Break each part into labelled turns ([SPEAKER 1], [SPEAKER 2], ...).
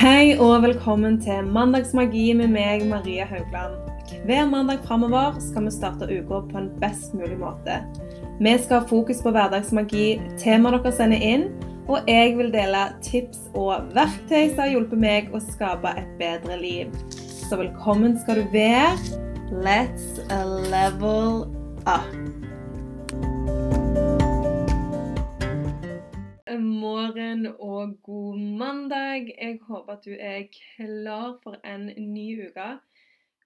[SPEAKER 1] Hei og velkommen til Mandagsmagi med meg, Maria Haugland. Hver mandag framover skal vi starte uka på en best mulig måte. Vi skal ha fokus på hverdagsmagi, temaer dere sender inn, og jeg vil dele tips og verktøy som har hjulpet meg å skape et bedre liv. Så velkommen skal du være. Let's level up. Morgen og god mandag. Jeg håper at du er klar for en ny uke.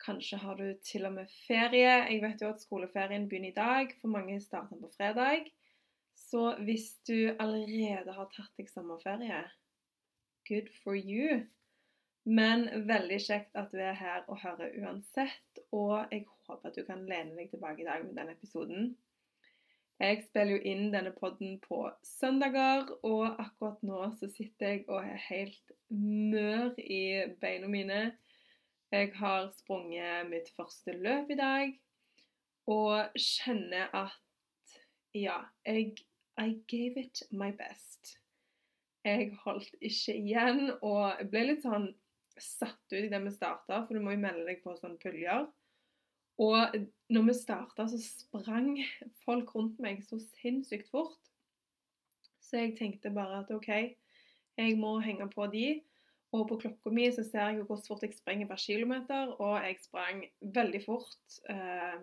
[SPEAKER 1] Kanskje har du til og med ferie. Jeg vet jo at skoleferien begynner i dag. For mange starter på fredag. Så hvis du allerede har tatt deg sommerferie, good for you. Men veldig kjekt at du er her og hører uansett. Og jeg håper at du kan lene deg tilbake i dag med denne episoden. Jeg spiller jo inn denne podden på søndager, og akkurat nå så sitter jeg og er helt mør i beina mine. Jeg har sprunget mitt første løp i dag og kjenner at ja, jeg I gave it my best. Jeg holdt ikke igjen, og ble litt sånn satt ut i det vi starta, for du må jo melde deg på sånne puljer. Og når vi starta, så sprang folk rundt meg så sinnssykt fort. Så jeg tenkte bare at OK, jeg må henge på de. Og på klokka mi så ser jeg hvor fort jeg springer per kilometer, og jeg sprang veldig fort eh,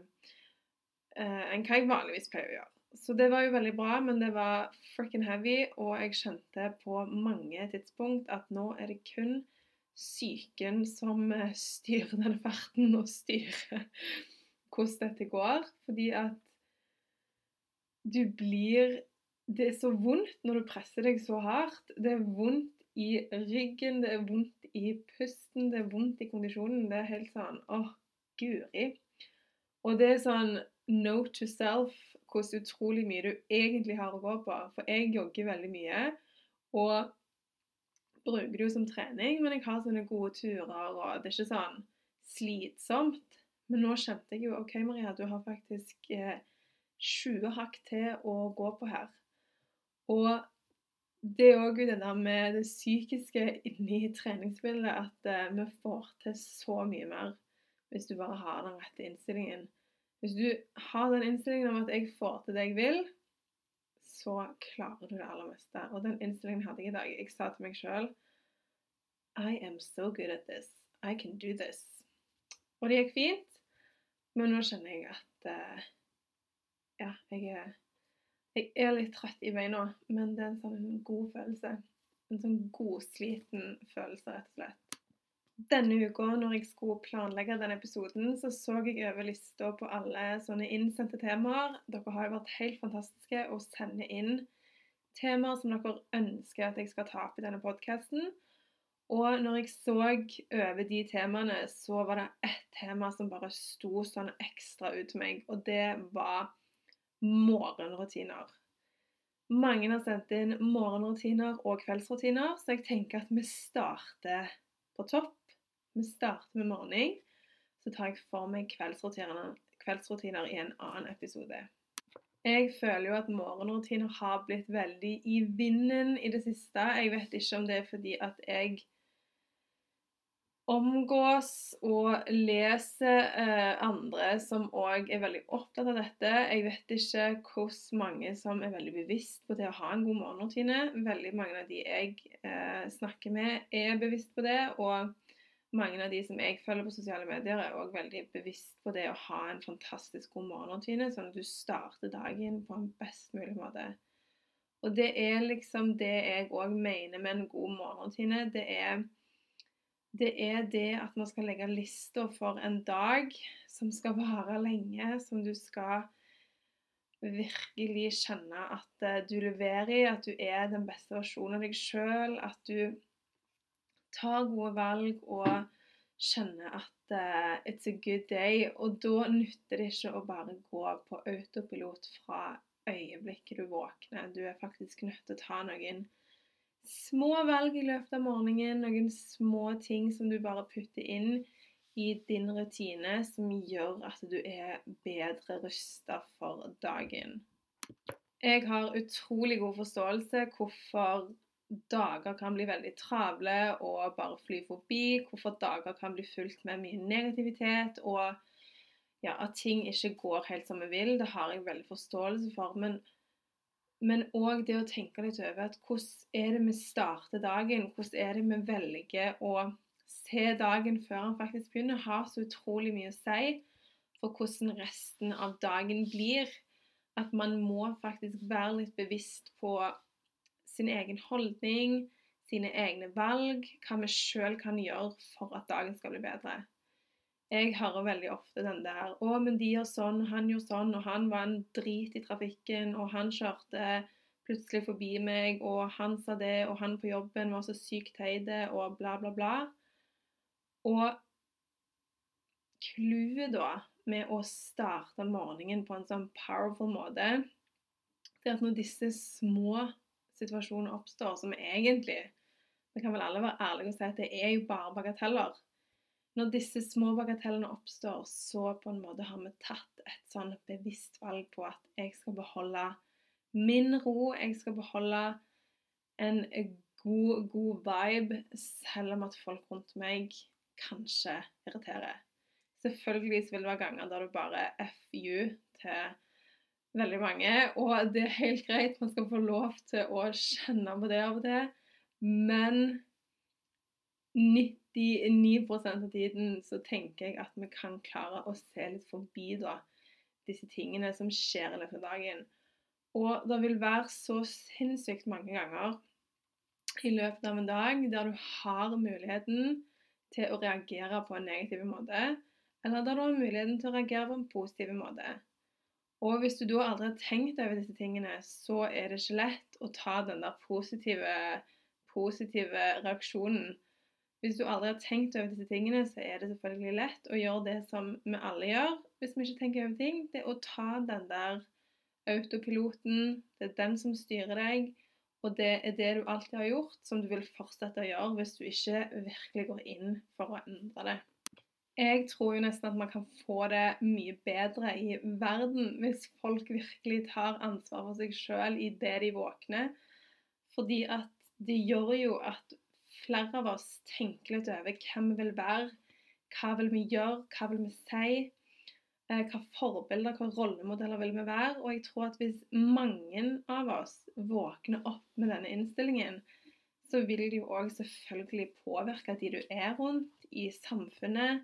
[SPEAKER 1] eh, enn hva jeg vanligvis pleier å gjøre. Så det var jo veldig bra, men det var frikken heavy, og jeg skjønte på mange tidspunkt at nå er det kun psyken som eh, styrer denne farten og styrer hvordan dette går. Fordi at du blir Det er så vondt når du presser deg så hardt. Det er vondt i ryggen, det er vondt i pusten, det er vondt i kondisjonen. Det er helt sånn åh, guri. Og det er sånn no to self hvordan utrolig mye du egentlig har å gå på. For jeg jogger veldig mye. Og bruker det jo som trening, men jeg har sånne gode turer, og det er ikke sånn slitsomt. Men nå kjente jeg jo OK, Maria, du har faktisk eh, 20 hakk til å gå på her. Og det er òg det der med det psykiske inni treningsbildet at eh, vi får til så mye mer hvis du bare har den rette innstillingen. Hvis du har den innstillingen om at jeg får til det jeg vil, så klarer du det aller meste. Og den innstillingen hadde jeg i dag. Jeg sa til meg sjøl I am so good at this. I can do this. Og det gikk fint. Men nå kjenner jeg at uh, Ja, jeg er, jeg er litt trøtt i beina, men det er en sånn god følelse. En sånn godsliten følelse, rett og slett. Denne uka, når jeg skulle planlegge denne episoden, så så jeg over lista på alle sånne innsendte temaer. Dere har jo vært helt fantastiske å sende inn temaer som dere ønsker at jeg skal ta opp i denne podkasten. Og når jeg så over de temaene, så var det ett tema som bare sto sånn ekstra ut til meg, og det var morgenrutiner. Mange har sendt inn morgenrutiner og kveldsrutiner, så jeg tenker at vi starter på topp. Vi starter med morgen, så tar jeg for meg kveldsrutiner, kveldsrutiner i en annen episode. Jeg føler jo at morgenrutiner har blitt veldig i vinden i det siste. Jeg vet ikke om det er fordi at jeg omgås og leser eh, andre som òg er veldig opptatt av dette. Jeg vet ikke hvordan mange som er veldig bevisst på det å ha en god morgenrutine. Veldig mange av de jeg eh, snakker med, er bevisst på det. Og mange av de som jeg følger på sosiale medier, er òg veldig bevisst på det å ha en fantastisk god morgenrutine, sånn at du starter dagen på en best mulig måte. Og det er liksom det jeg òg mener med en god morgenrutine. Det er det er det at man skal legge lista for en dag som skal vare lenge, som du skal virkelig kjenne at eh, du leverer i, at du er den beste versjonen av deg sjøl, at du tar gode valg og skjønne at uh, it's a good day. Og da nytter det ikke å bare gå på autopilot fra øyeblikket du våkner. Du er faktisk nødt til å ta noen små valg i løpet av morgenen, noen små ting som du bare putter inn i din rutine, som gjør at du er bedre rusta for dagen. Jeg har utrolig god forståelse hvorfor dager kan bli veldig travle og bare fly forbi. Hvorfor dager kan bli fulgt med mye negativitet. Og ja, at ting ikke går helt som vi vil. Det har jeg veldig forståelse for. Men òg det å tenke litt over at hvordan er det vi starter dagen? Hvordan er det vi velger å se dagen før den faktisk begynner? Har så utrolig mye å si for hvordan resten av dagen blir. At man må faktisk være litt bevisst på sin egen holdning, sine egne valg, hva vi sjøl kan gjøre for at dagen skal bli bedre. Jeg hører veldig ofte den der 'Å, men de gjør sånn, han gjorde sånn, og han var en drit i trafikken, og han kjørte plutselig forbi meg, og han sa det, og han på jobben var så sykt teit, og bla, bla, bla'. Og clouet da med å starte morgenen på en sånn powerful måte, det er at når disse små situasjoner oppstår, som egentlig Vi kan vel alle være ærlige og si at det er jo bare bagateller. Når disse små bagatellene oppstår, så på en måte har vi tatt et sånn bevisst valg på at jeg skal beholde min ro, jeg skal beholde en god, god vibe, selv om at folk rundt meg kanskje irriterer. Selvfølgelig vil det være ganger der du bare FU til veldig mange. Og det er helt greit, man skal få lov til å kjenne på det av og til. Men 99% av tiden så tenker jeg at vi kan klare å se litt forbi da, disse tingene som skjer i løpet av dagen. Og det vil være så sinnssykt mange ganger i løpet av en dag der du har muligheten til å reagere på en negativ måte, eller der du har muligheten til å reagere på en positiv måte. Og hvis du da aldri har tenkt over disse tingene, så er det ikke lett å ta den der positive, positive reaksjonen. Hvis du aldri har tenkt over disse tingene, så er det selvfølgelig lett å gjøre det som vi alle gjør hvis vi ikke tenker over ting. Det er å ta den der autopiloten. Det er den som styrer deg. Og det er det du alltid har gjort, som du vil fortsette å gjøre hvis du ikke virkelig går inn for å endre det. Jeg tror jo nesten at man kan få det mye bedre i verden hvis folk virkelig tar ansvar for seg sjøl idet de våkner. Fordi at det gjør jo at flere av oss tenker litt over hvem vi vil være. Hva vil vi gjøre, hva vil vi si? Eh, hva forbilder, hva rollemodeller vil vi være? Og jeg tror at hvis mange av oss våkner opp med denne innstillingen, så vil det jo òg selvfølgelig påvirke de du er rundt, i samfunnet,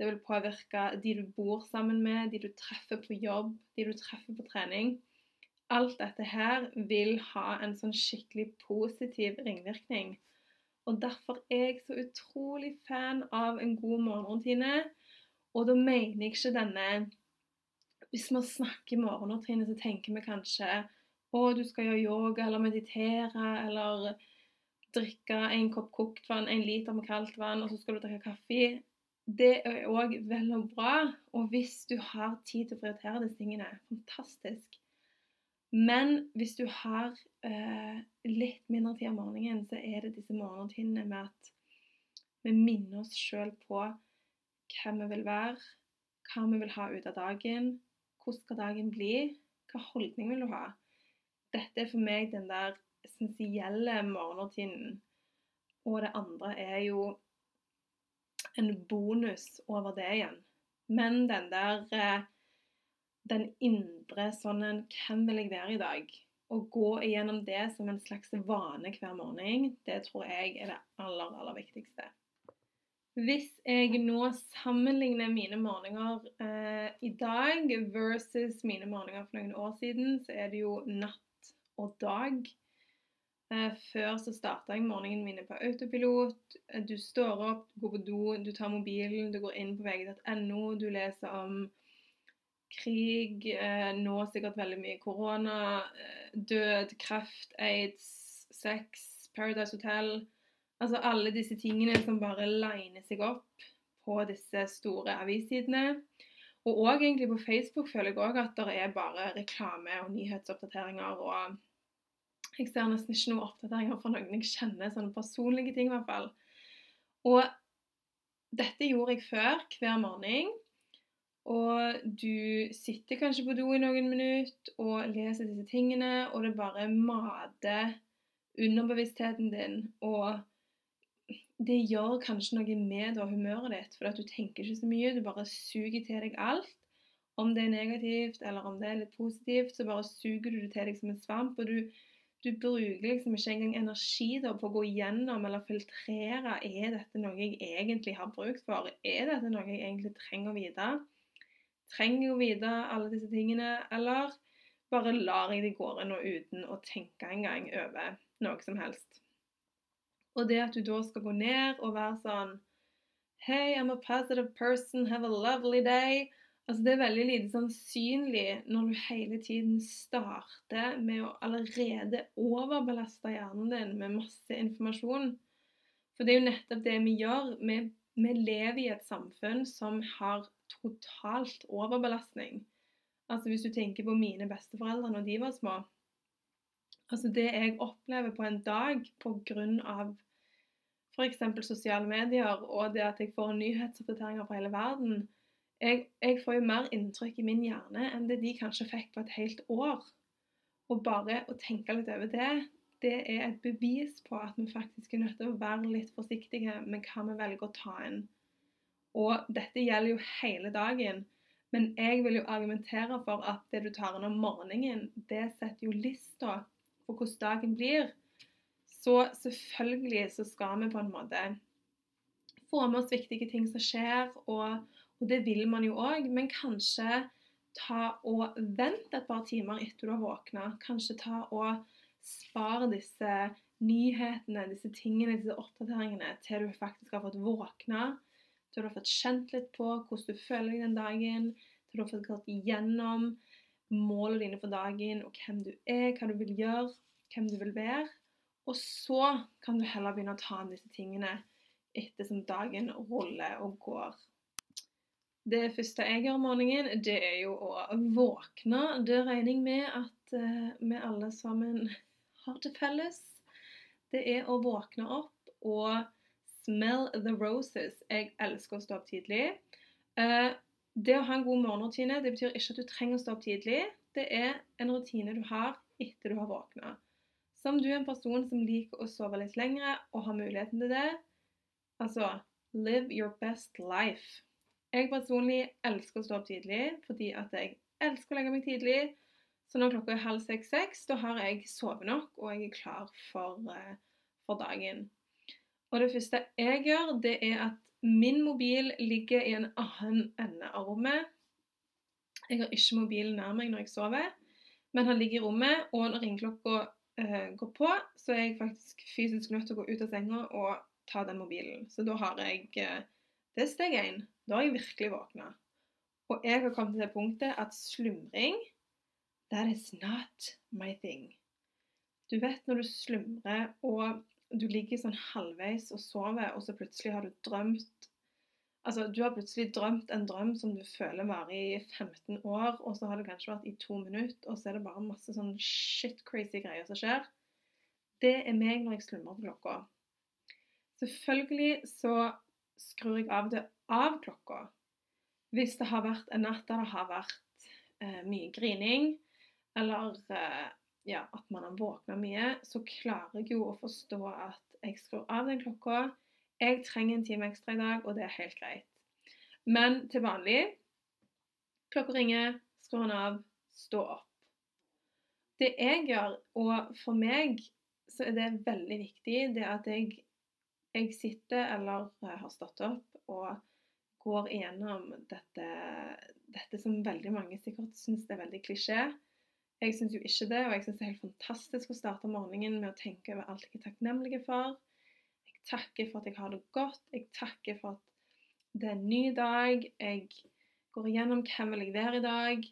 [SPEAKER 1] det vil påvirke de du bor sammen med, de du treffer på jobb, de du treffer på trening. Alt dette her vil ha en sånn skikkelig positiv ringvirkning. Og Derfor er jeg så utrolig fan av en god morgenrutine. Og da mener jeg ikke denne Hvis vi snakker morgenrutine, så tenker vi kanskje å, du skal gjøre yoga eller meditere eller drikke en kopp kokt vann, en liter med kaldt vann, og så skal du drikke kaffe det er òg vel og bra. Og hvis du har tid til å prioritere disse tingene, fantastisk. Men hvis du har eh, litt mindre tid om morgenen, så er det disse morgenrutinene med at vi minner oss sjøl på hvem vi vil være, hva vi vil ha ut av dagen, hvordan skal dagen bli, hva holdning vil du ha? Dette er for meg den der essensielle morgenrutinen. Og det andre er jo en bonus over det igjen. Men den der eh, Den indre sånn Hvem vil jeg være i dag? Å gå igjennom det som en slags vane hver morgen, det tror jeg er det aller, aller viktigste. Hvis jeg nå sammenligner mine morgener eh, i dag versus mine morgener for noen år siden, så er det jo natt og dag. Eh, før så starta jeg morgenen mine på autopilot. Eh, du står opp, går på do, du tar mobilen, du går inn på vg.no, du leser om krig, eh, nå sikkert veldig mye korona, død, kreft, aids, sex, Paradise Hotel Altså alle disse tingene som bare liner seg opp på disse store avissidene. Og òg egentlig på Facebook føler jeg òg at det er bare reklame og nyhetsoppdateringer og jeg ser nesten ikke noen oppdateringer fra noen jeg kjenner, sånne personlige ting i hvert fall. Og dette gjorde jeg før, hver morgen. Og du sitter kanskje på do i noen minutter og leser disse tingene, og det bare mater underbevisstheten din, og det gjør kanskje noe med da, humøret ditt, for at du tenker ikke så mye, du bare suger til deg alt. Om det er negativt eller om det er litt positivt, så bare suger du det til deg som en svamp. og du du bruker liksom ikke engang energi da på å gå gjennom eller filtrere er dette noe jeg egentlig har bruk for. Er dette noe jeg egentlig trenger å vite? Trenger jeg å vite alle disse tingene, eller bare lar jeg det gå og uten å tenke engang over noe som helst? Og det at du da skal gå ned og være sånn Hey, I'm a positive person. Have a lovely day. Altså, det er veldig lite sannsynlig når du hele tiden starter med å allerede overbelaste hjernen din med masse informasjon. For det er jo nettopp det vi gjør. Vi, vi lever i et samfunn som har totalt overbelastning. Altså Hvis du tenker på mine besteforeldre når de var små Altså Det jeg opplever på en dag pga. f.eks. sosiale medier og det at jeg får nyhetsoppdateringer fra hele verden, jeg, jeg, får jo mer inntrykk i min hjerne enn det de kanskje fikk på et helt år. Og bare å tenke litt over det, det er et bevis på at vi faktisk er nødt til å være litt forsiktige med hva vi velger å ta inn. Og dette gjelder jo hele dagen. Men jeg vil jo argumentere for at det du tar inn om morgenen, det setter jo lista for hvordan dagen blir. Så selvfølgelig så skal vi på en måte få med oss viktige ting som skjer, og, og det vil man jo òg, men kanskje ta og vent et par timer etter du har våkna. Kanskje ta og spare disse nyhetene, disse tingene, disse oppdateringene til du faktisk har fått våkna, til du har fått kjent litt på hvordan du føler deg den dagen, til du har fått gått igjennom målene dine for dagen, og hvem du er, hva du vil gjøre, hvem du vil være. Og så kan du heller begynne å ta inn disse tingene etter som dagen ruller og går. Det første jeg gjør om morgenen, det er jo å våkne. Det regner jeg med at uh, vi alle sammen har til felles. Det er å våkne opp og smell the roses. Jeg elsker å stå opp tidlig. Uh, det å ha en god morgenrutine det betyr ikke at du trenger å stå opp tidlig. Det er en rutine du har etter du har våkna. Som du er en person som liker å sove litt lengre og har muligheten til det, altså live your best life. Jeg personlig elsker å stå opp tidlig fordi at jeg elsker å legge meg tidlig. Så når klokka er halv seks-seks, da har jeg sovet nok, og jeg er klar for, uh, for, dagen. Og det første jeg gjør, det er at min mobil ligger i en annen ende av rommet. Jeg har ikke mobilen nær meg når jeg sover, men han ligger i rommet, og når ringeklokka uh, går på, så er jeg faktisk fysisk nødt til å gå ut av senga og ta den mobilen. Så da har jeg uh, Det er steg én. Da har jeg virkelig våkna. Og jeg har kommet til det punktet at slumring That is not my thing. Du vet når du slumrer og du ligger sånn halvveis og sover, og så plutselig har du drømt Altså, du har plutselig drømt en drøm som du føler varer i 15 år, og så har det kanskje vært i to minutter, og så er det bare masse sånn shit crazy greier som skjer. Det er meg når jeg slumrer på klokka. Selvfølgelig så skrur jeg av det av klokka. Hvis det har vært en natt der det har vært eh, mye grining, eller eh, ja, at man har våkna mye, så klarer jeg jo å forstå at jeg skrur av den klokka. Jeg trenger en time ekstra i dag, og det er helt greit. Men til vanlig klokka ringer, skrur den av, stå opp. Det jeg gjør, og for meg så er det veldig viktig, det at jeg, jeg sitter eller har stått opp og går igjennom dette, dette som veldig mange sikkert syns er veldig klisjé. Jeg syns jo ikke det, og jeg syns det er helt fantastisk å starte morgenen med å tenke over alt jeg er takknemlig for. Jeg takker for at jeg har det godt. Jeg takker for at det er en ny dag. Jeg går igjennom hvem vil jeg være i dag.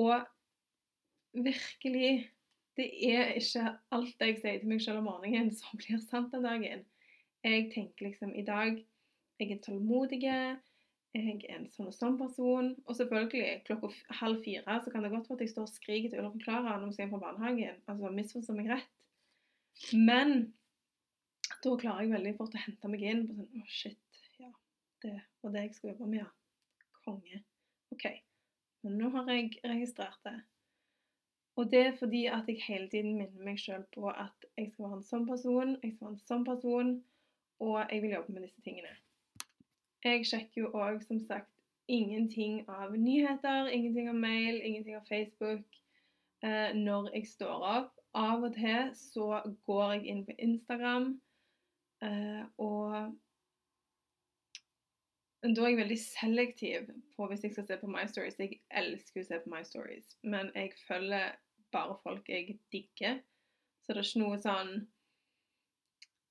[SPEAKER 1] Og virkelig Det er ikke alt jeg sier til meg selv om morgenen som blir sant den dagen. Jeg tenker liksom i dag jeg er tålmodig, jeg er en sånn og sånn person. Og selvfølgelig, klokka halv fire så kan det godt være at jeg står og skriker til Ulrik Klara når vi skal hjem fra barnehagen. Altså, misforstå meg rett. Men da klarer jeg veldig fort å hente meg inn på sånn Å, shit. Ja, det var det jeg skulle jobbe med, ja. Konge. OK. Men nå har jeg registrert det. Og det er fordi at jeg hele tiden minner meg sjøl på at jeg skal være en sånn person, jeg skal være en sånn person, og jeg vil jobbe med disse tingene. Jeg sjekker jo òg, som sagt, ingenting av nyheter, ingenting av mail, ingenting av Facebook eh, når jeg står opp. Av og til så går jeg inn på Instagram, eh, og da er jeg veldig selektiv på hvis jeg skal se på My Stories. Jeg elsker å se på My Stories, men jeg følger bare folk jeg digger. Så det er ikke noe sånn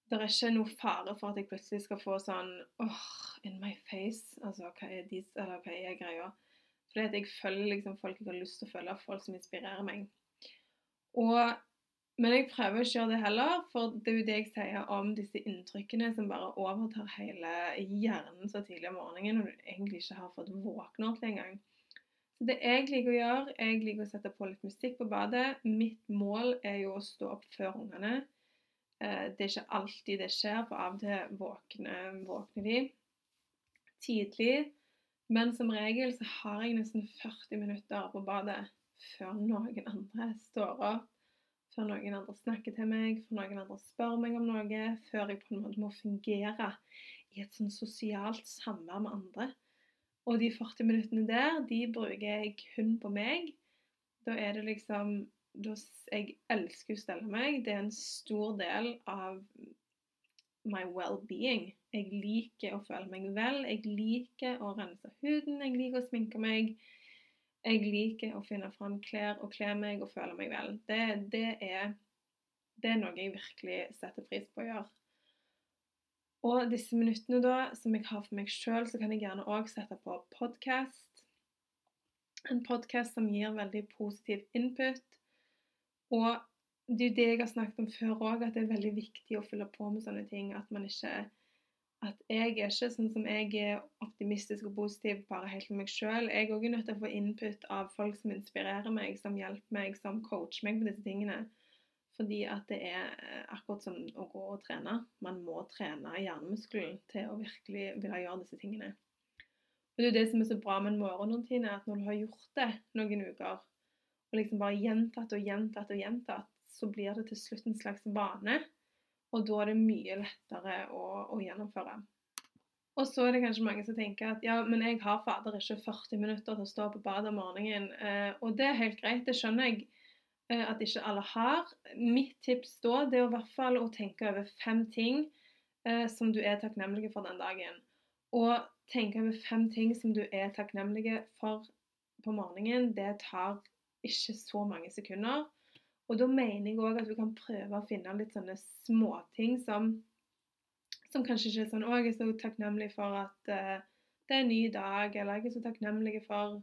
[SPEAKER 1] Det er ikke noe fare for at jeg plutselig skal få sånn oh, in my face. Altså, hva er, de, eller, hva er greia? Fordi at jeg følger liksom folk jeg har lyst til å følge, folk som inspirerer meg. Og men jeg prøver ikke å gjøre det heller, for det er jo det jeg sier om disse inntrykkene som bare overtar hele hjernen så tidlig om morgenen, når du egentlig ikke har fått våkne ordentlig engang. Så det jeg liker å gjøre, jeg liker å sette på litt musikk på badet. Mitt mål er jo å stå opp før ungene. Eh, det er ikke alltid det skjer, for av og til våkner, våkner de tidlig. Men som regel så har jeg nesten 40 minutter på badet før noen andre står opp før noen andre snakker til meg, før noen andre spør meg om noe, før jeg på en måte må fungere i et sånn sosialt samvær med andre. Og de 40 minuttene der, de bruker jeg kun på meg. Da er det liksom Jeg elsker å stelle meg. Det er en stor del av my well-being. Jeg liker å føle meg vel. Jeg liker å rense huden. Jeg liker å sminke meg. Jeg liker å finne fram klær og kle meg og føle meg vel. Det, det, er, det, er, noe jeg virkelig setter pris på å gjøre. Og disse minuttene da, som jeg har for meg sjøl, så kan jeg gjerne òg sette på podkast. En podkast som gir veldig positiv input. Og det er jo det jeg har snakket om før òg, at det er veldig viktig å fylle på med sånne ting. At man ikke at jeg er ikke sånn som jeg er optimistisk og positiv bare helt med meg sjøl. Jeg er òg nødt til å få input av folk som inspirerer meg, som hjelper meg, som coacher meg på disse tingene. Fordi at det er eh, akkurat som å gå og trene. Man må trene hjernemuskelen til å virkelig ville gjøre disse tingene. Og Det er jo det som er så bra med en morgenrutine, at når du har gjort det noen uker, og liksom bare gjentatt og gjentatt og gjentatt, så blir det til slutt en slags vane. Og da er det mye lettere å, å, gjennomføre. Og så er det kanskje mange som tenker at ja, men jeg har fader ikke 40 minutter til å stå på badet om morgenen. Eh, og det er helt greit, det skjønner jeg eh, at ikke alle har. Mitt tips da det er i hvert fall å tenke over fem ting eh, som du er takknemlig for den dagen. Og tenke over fem ting som du er takknemlig for på morgenen, det tar ikke så mange sekunder. Og da mener jeg òg at du kan prøve å finne litt sånne småting som, som kanskje ikke er sånn 'Å, jeg er så takknemlig for at uh, det er en ny dag', eller 'jeg er så takknemlig for,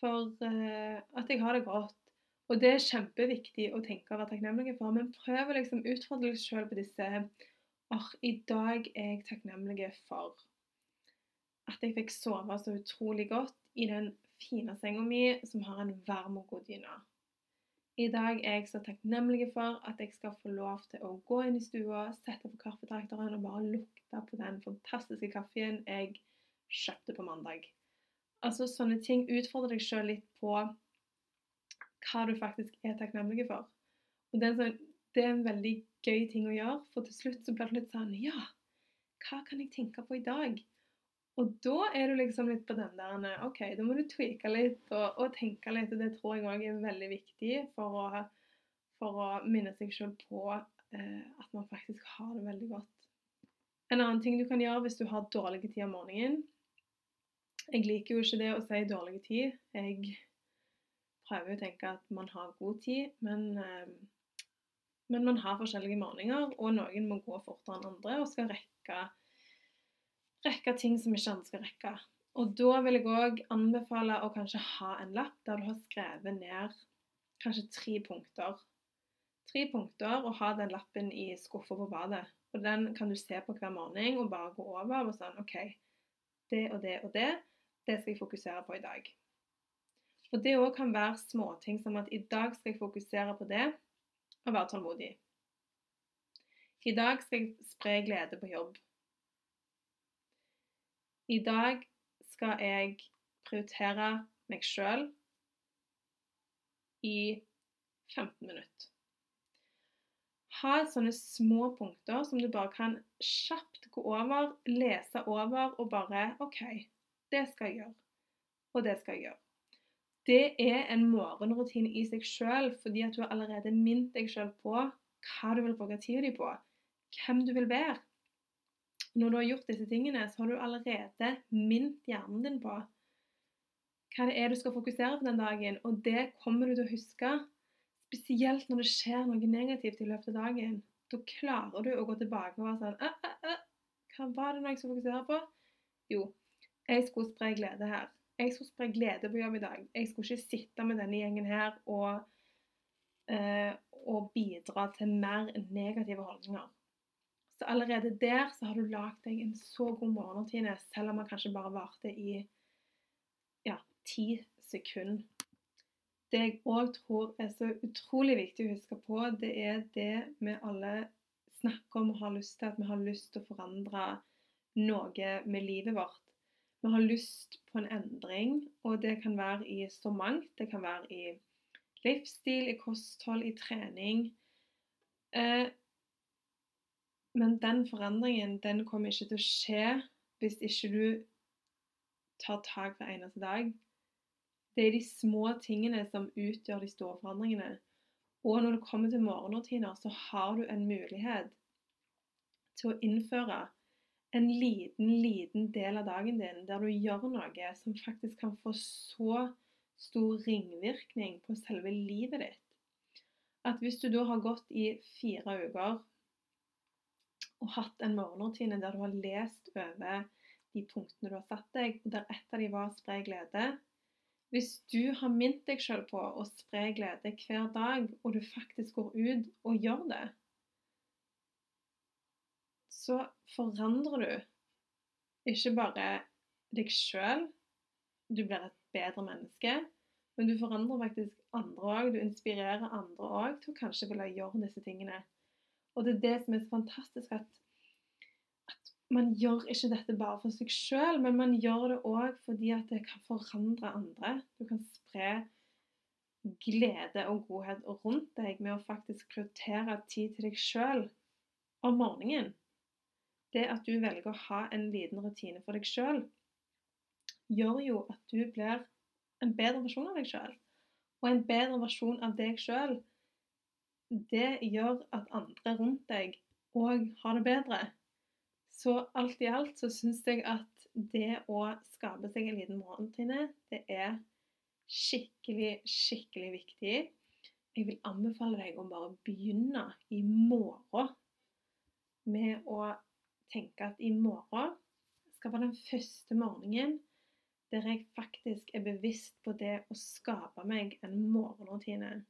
[SPEAKER 1] for uh, at jeg har det godt'. Og det er kjempeviktig å tenke og være takknemlig for, men prøv å liksom utfordre deg sjøl på disse Åh, i dag er jeg takknemlig for at jeg fikk sove så utrolig godt i den fine senga mi som har en varm og god dyne. I dag er jeg så takknemlig for at jeg skal få lov til å gå inn i stua, sette på kaffetrakteren og bare lukte på den fantastiske kaffen jeg kjøpte på mandag. Altså Sånne ting utfordrer deg sjøl litt på hva du faktisk er takknemlig for. Og det er, sånn, det er, en veldig gøy ting å gjøre, for til slutt så blir det litt sånn Ja, hva kan jeg tenke på i dag? Og da er du liksom litt på den der OK, da må du tweake litt og, og tenke litt. Og det tror jeg òg er veldig viktig for å, for å minne seg sjøl på eh, at man faktisk har det veldig godt. En annen ting du kan gjøre hvis du har dårlig tid om morgenen Jeg liker jo ikke det å si dårlig tid. Jeg prøver å tenke at man har god tid, men, eh, men man har forskjellige morgener, og noen må gå fortere enn andre og skal rekke rekke ting som ikke andre skal rekke. Og da vil jeg òg anbefale å kanskje ha en lapp der du har skrevet ned kanskje tre punkter. Tre punkter, og ha den lappen i skuffa på badet. Og Den kan du se på hver morgen og bare gå over og sånn OK, det og det og det, det skal jeg fokusere på i dag. Og Det òg kan være småting som at i dag skal jeg fokusere på det og være tålmodig. I dag skal jeg spre glede på jobb. I dag skal jeg prioritere meg sjøl i 15 minutter. Ha sånne små punkter som du bare kan kjapt gå over, lese over og bare OK, det skal jeg gjøre. Og det skal jeg gjøre. Det er en morgenrutine i seg sjøl, fordi at du har allerede minnet deg sjøl på hva du vil bruke tida di på, hvem du vil være. Når du har gjort disse tingene, så har du allerede minnet hjernen din på hva det er du skal fokusere på den dagen, og det kommer du til å huske. Spesielt når det skjer noe negativt i løpet av dagen. Da klarer du å gå tilbake og være sånn «Æ, æ, æ, Hva var det nå jeg skulle fokusere på? Jo, jeg skulle spre glede her. Jeg skulle spre glede på jobb i dag. Jeg skulle ikke sitte med denne gjengen her og, eh, og bidra til mer negative holdninger. Så allerede der så har du lagd deg en så god morgenrutine, selv om den kanskje bare varte i ja, ti sekunder. Det jeg òg tror er så utrolig viktig å huske på, det er det vi alle snakker om og har lyst til, at vi har lyst til å forandre noe med livet vårt. Vi har lyst på en endring, og det kan være i så mangt. Det kan være i livsstil, i kosthold, i trening. Eh, men den forandringen den kommer ikke til å skje hvis ikke du tar tak hver eneste dag. Det er de små tingene som utgjør de store forandringene. Og når det kommer til morgenrutiner, så har du en mulighet til å innføre en liten, liten del av dagen din der du gjør noe som faktisk kan få så stor ringvirkning på selve livet ditt. At hvis du da har gått i fire uker og hatt en morgenrutine der du har lest over de punktene du har satt deg, og der ett av de var spre glede, hvis du har minnet deg sjøl på å spre glede hver dag, og du faktisk går ut og gjør det, så forandrer du ikke bare deg sjøl, du blir et bedre menneske, men du forandrer faktisk andre òg. Du inspirerer andre òg til å kanskje ville gjøre disse tingene. Og det er det som er så fantastisk, at man gjør ikke dette bare for seg sjøl, men man gjør det òg fordi at det kan forandre andre. Du kan spre glede og godhet rundt deg med å faktisk prioritere tid til deg sjøl om morgenen. Det at du velger å ha en liten rutine for deg sjøl, gjør jo at du blir en bedre versjon av deg sjøl. Og en bedre versjon av deg sjøl, det gjør at andre rundt deg òg har det bedre. Så alt i alt så syns jeg at det å skape seg en liten morgentine, det er skikkelig, skikkelig viktig. Jeg vil anbefale deg å bare begynne i morgen med å tenke at i morgen skal være den første morgenen der jeg faktisk er bevisst på det å skape meg en morgenrutine.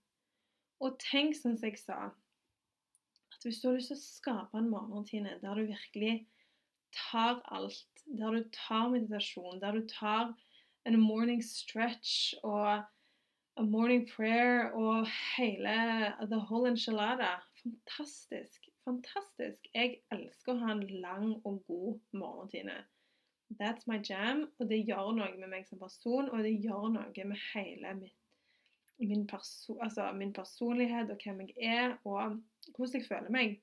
[SPEAKER 1] Og tenk som jeg sa, at hvis du har lyst til å skape en morgenrutine der du virkelig tar alt, der du tar meditasjon, der du tar en morning stretch og a morning prayer og hele the whole enchilada. Fantastisk. Fantastisk. Jeg elsker å ha en lang og god morgenrutine. That's my jam. Og det gjør noe med meg som person, og det gjør noe med hele mitt, min, perso altså min personlighet og hvem jeg er, og hvordan jeg føler meg.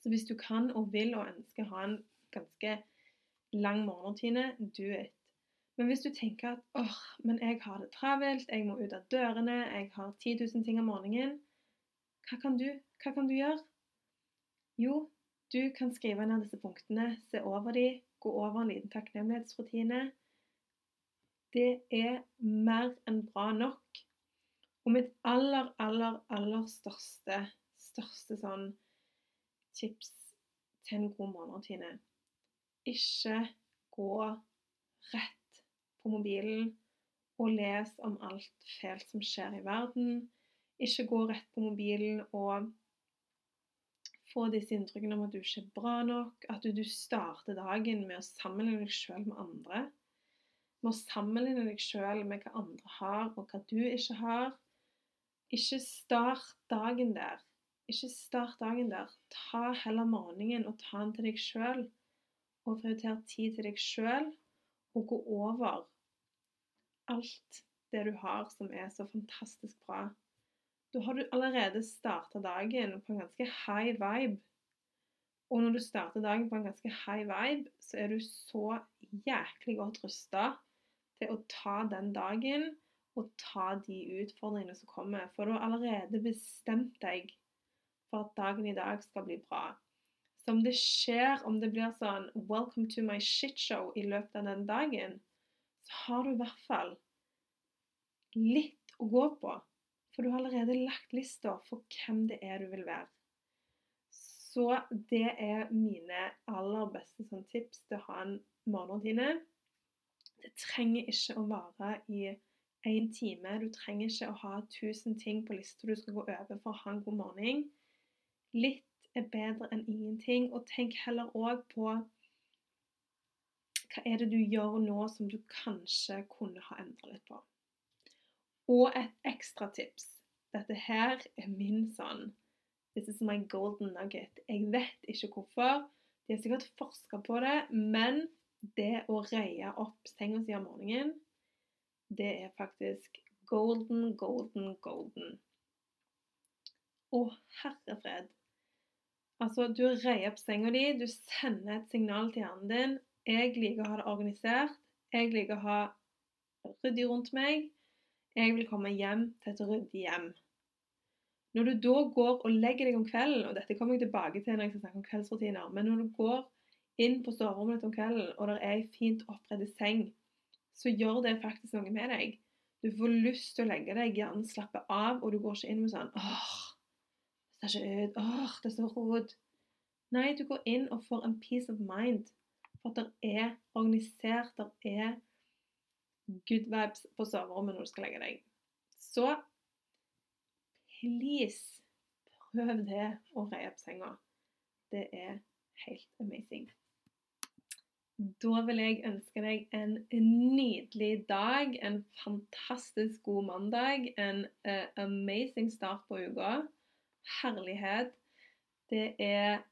[SPEAKER 1] Så hvis du kan og vil og ønsker ha en ganske lang morgenrutine, do it. Men hvis du tenker at åh, men jeg har det travelt, jeg må ut av dørene, jeg har 10 000 ting om morgenen, hva kan du, hva kan du gjøre? Jo, du kan skrive ned disse punktene, se over de, gå over en liten takknemlighetsrutine. Det er mer enn bra nok. Og mitt aller, aller, aller største, største sånn tips til en god morgenrutine. Ikke gå rett på mobilen og les om alt fælt som skjer i verden. Ikke gå rett på mobilen og få disse inntrykkene om at du ikke er bra nok. At du, starter dagen med å sammenligne deg sjøl med andre. Med å sammenligne deg sjøl med hva andre har, og hva du ikke har. Ikke start dagen der. Ikke start dagen der. Ta heller morgenen og ta den til deg sjøl. Og prioriter tid til deg sjøl, og gå over alt det du har som er så fantastisk bra. da har du allerede starta dagen på en ganske high vibe. Og når du starter dagen på en ganske high vibe, så er du så jæklig godt rusta til å ta den dagen og ta de utfordringene som kommer. For du har allerede bestemt deg for at dagen i dag skal bli bra. Så om det skjer, om det blir sånn 'Welcome to my shit show' i løpet av den dagen, så har du i hvert fall litt å gå på. For du har allerede lagt lista for hvem det er du vil være. Så det er mine aller beste sånn, tips til å ha en morgenrutine. Det trenger ikke å vare i én time. Du trenger ikke å ha 1000 ting på lista du skal gå over for å ha en god morgen. Litt er bedre enn ingenting. Og tenk heller òg på hva er det du gjør nå som du kanskje kunne ha endra litt på. Og et ekstra tips. Dette her er min sånn This is my golden nugget. Jeg vet ikke hvorfor. De har sikkert forska på det, men det å reie opp senga si om morgenen, det er faktisk golden, golden, golden. Å, herre fred. Altså, du reier opp senga di, du sender et signal til hjernen din. 'Jeg liker å ha det organisert. Jeg liker å ha ryddig rundt meg. Jeg vil komme hjem til et ryddig hjem.' Når du da går og legger deg om kvelden, og dette kommer jeg tilbake til når jeg skal snakke om kveldsrutiner, men når du går inn på soverommet ditt om kvelden, og det er ei fint oppredd seng, så gjør det faktisk noe med deg. Du får lyst til å legge deg, hjernen slapper av, og du går ikke inn med sånn åh, det ser ikke ut. Åh, det er så rot. Nei, du går inn og får en peace of mind. For at det er organisert, det er good vibes på soverommet når du skal legge deg. Så please, prøv det å reie opp senga. Det er helt amazing. Da vil jeg ønske deg en nydelig dag, en fantastisk god mandag, en uh, amazing start på uka herlighet. Det er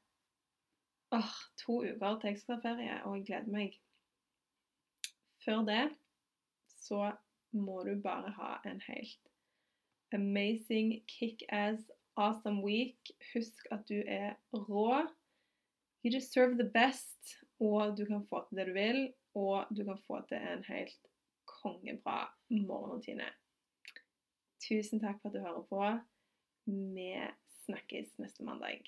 [SPEAKER 1] åh, to uker til jeg skal ha ferie, og jeg gleder meg. Før det så må du bare ha en helt amazing, kick-ass, awesome week. Husk at du er rå. You deserve the best, og du kan få til det du vil. Og du kan få til en helt kongebra morgenrutine. Tusen takk for at du hører på. Vi snakkes neste mandag.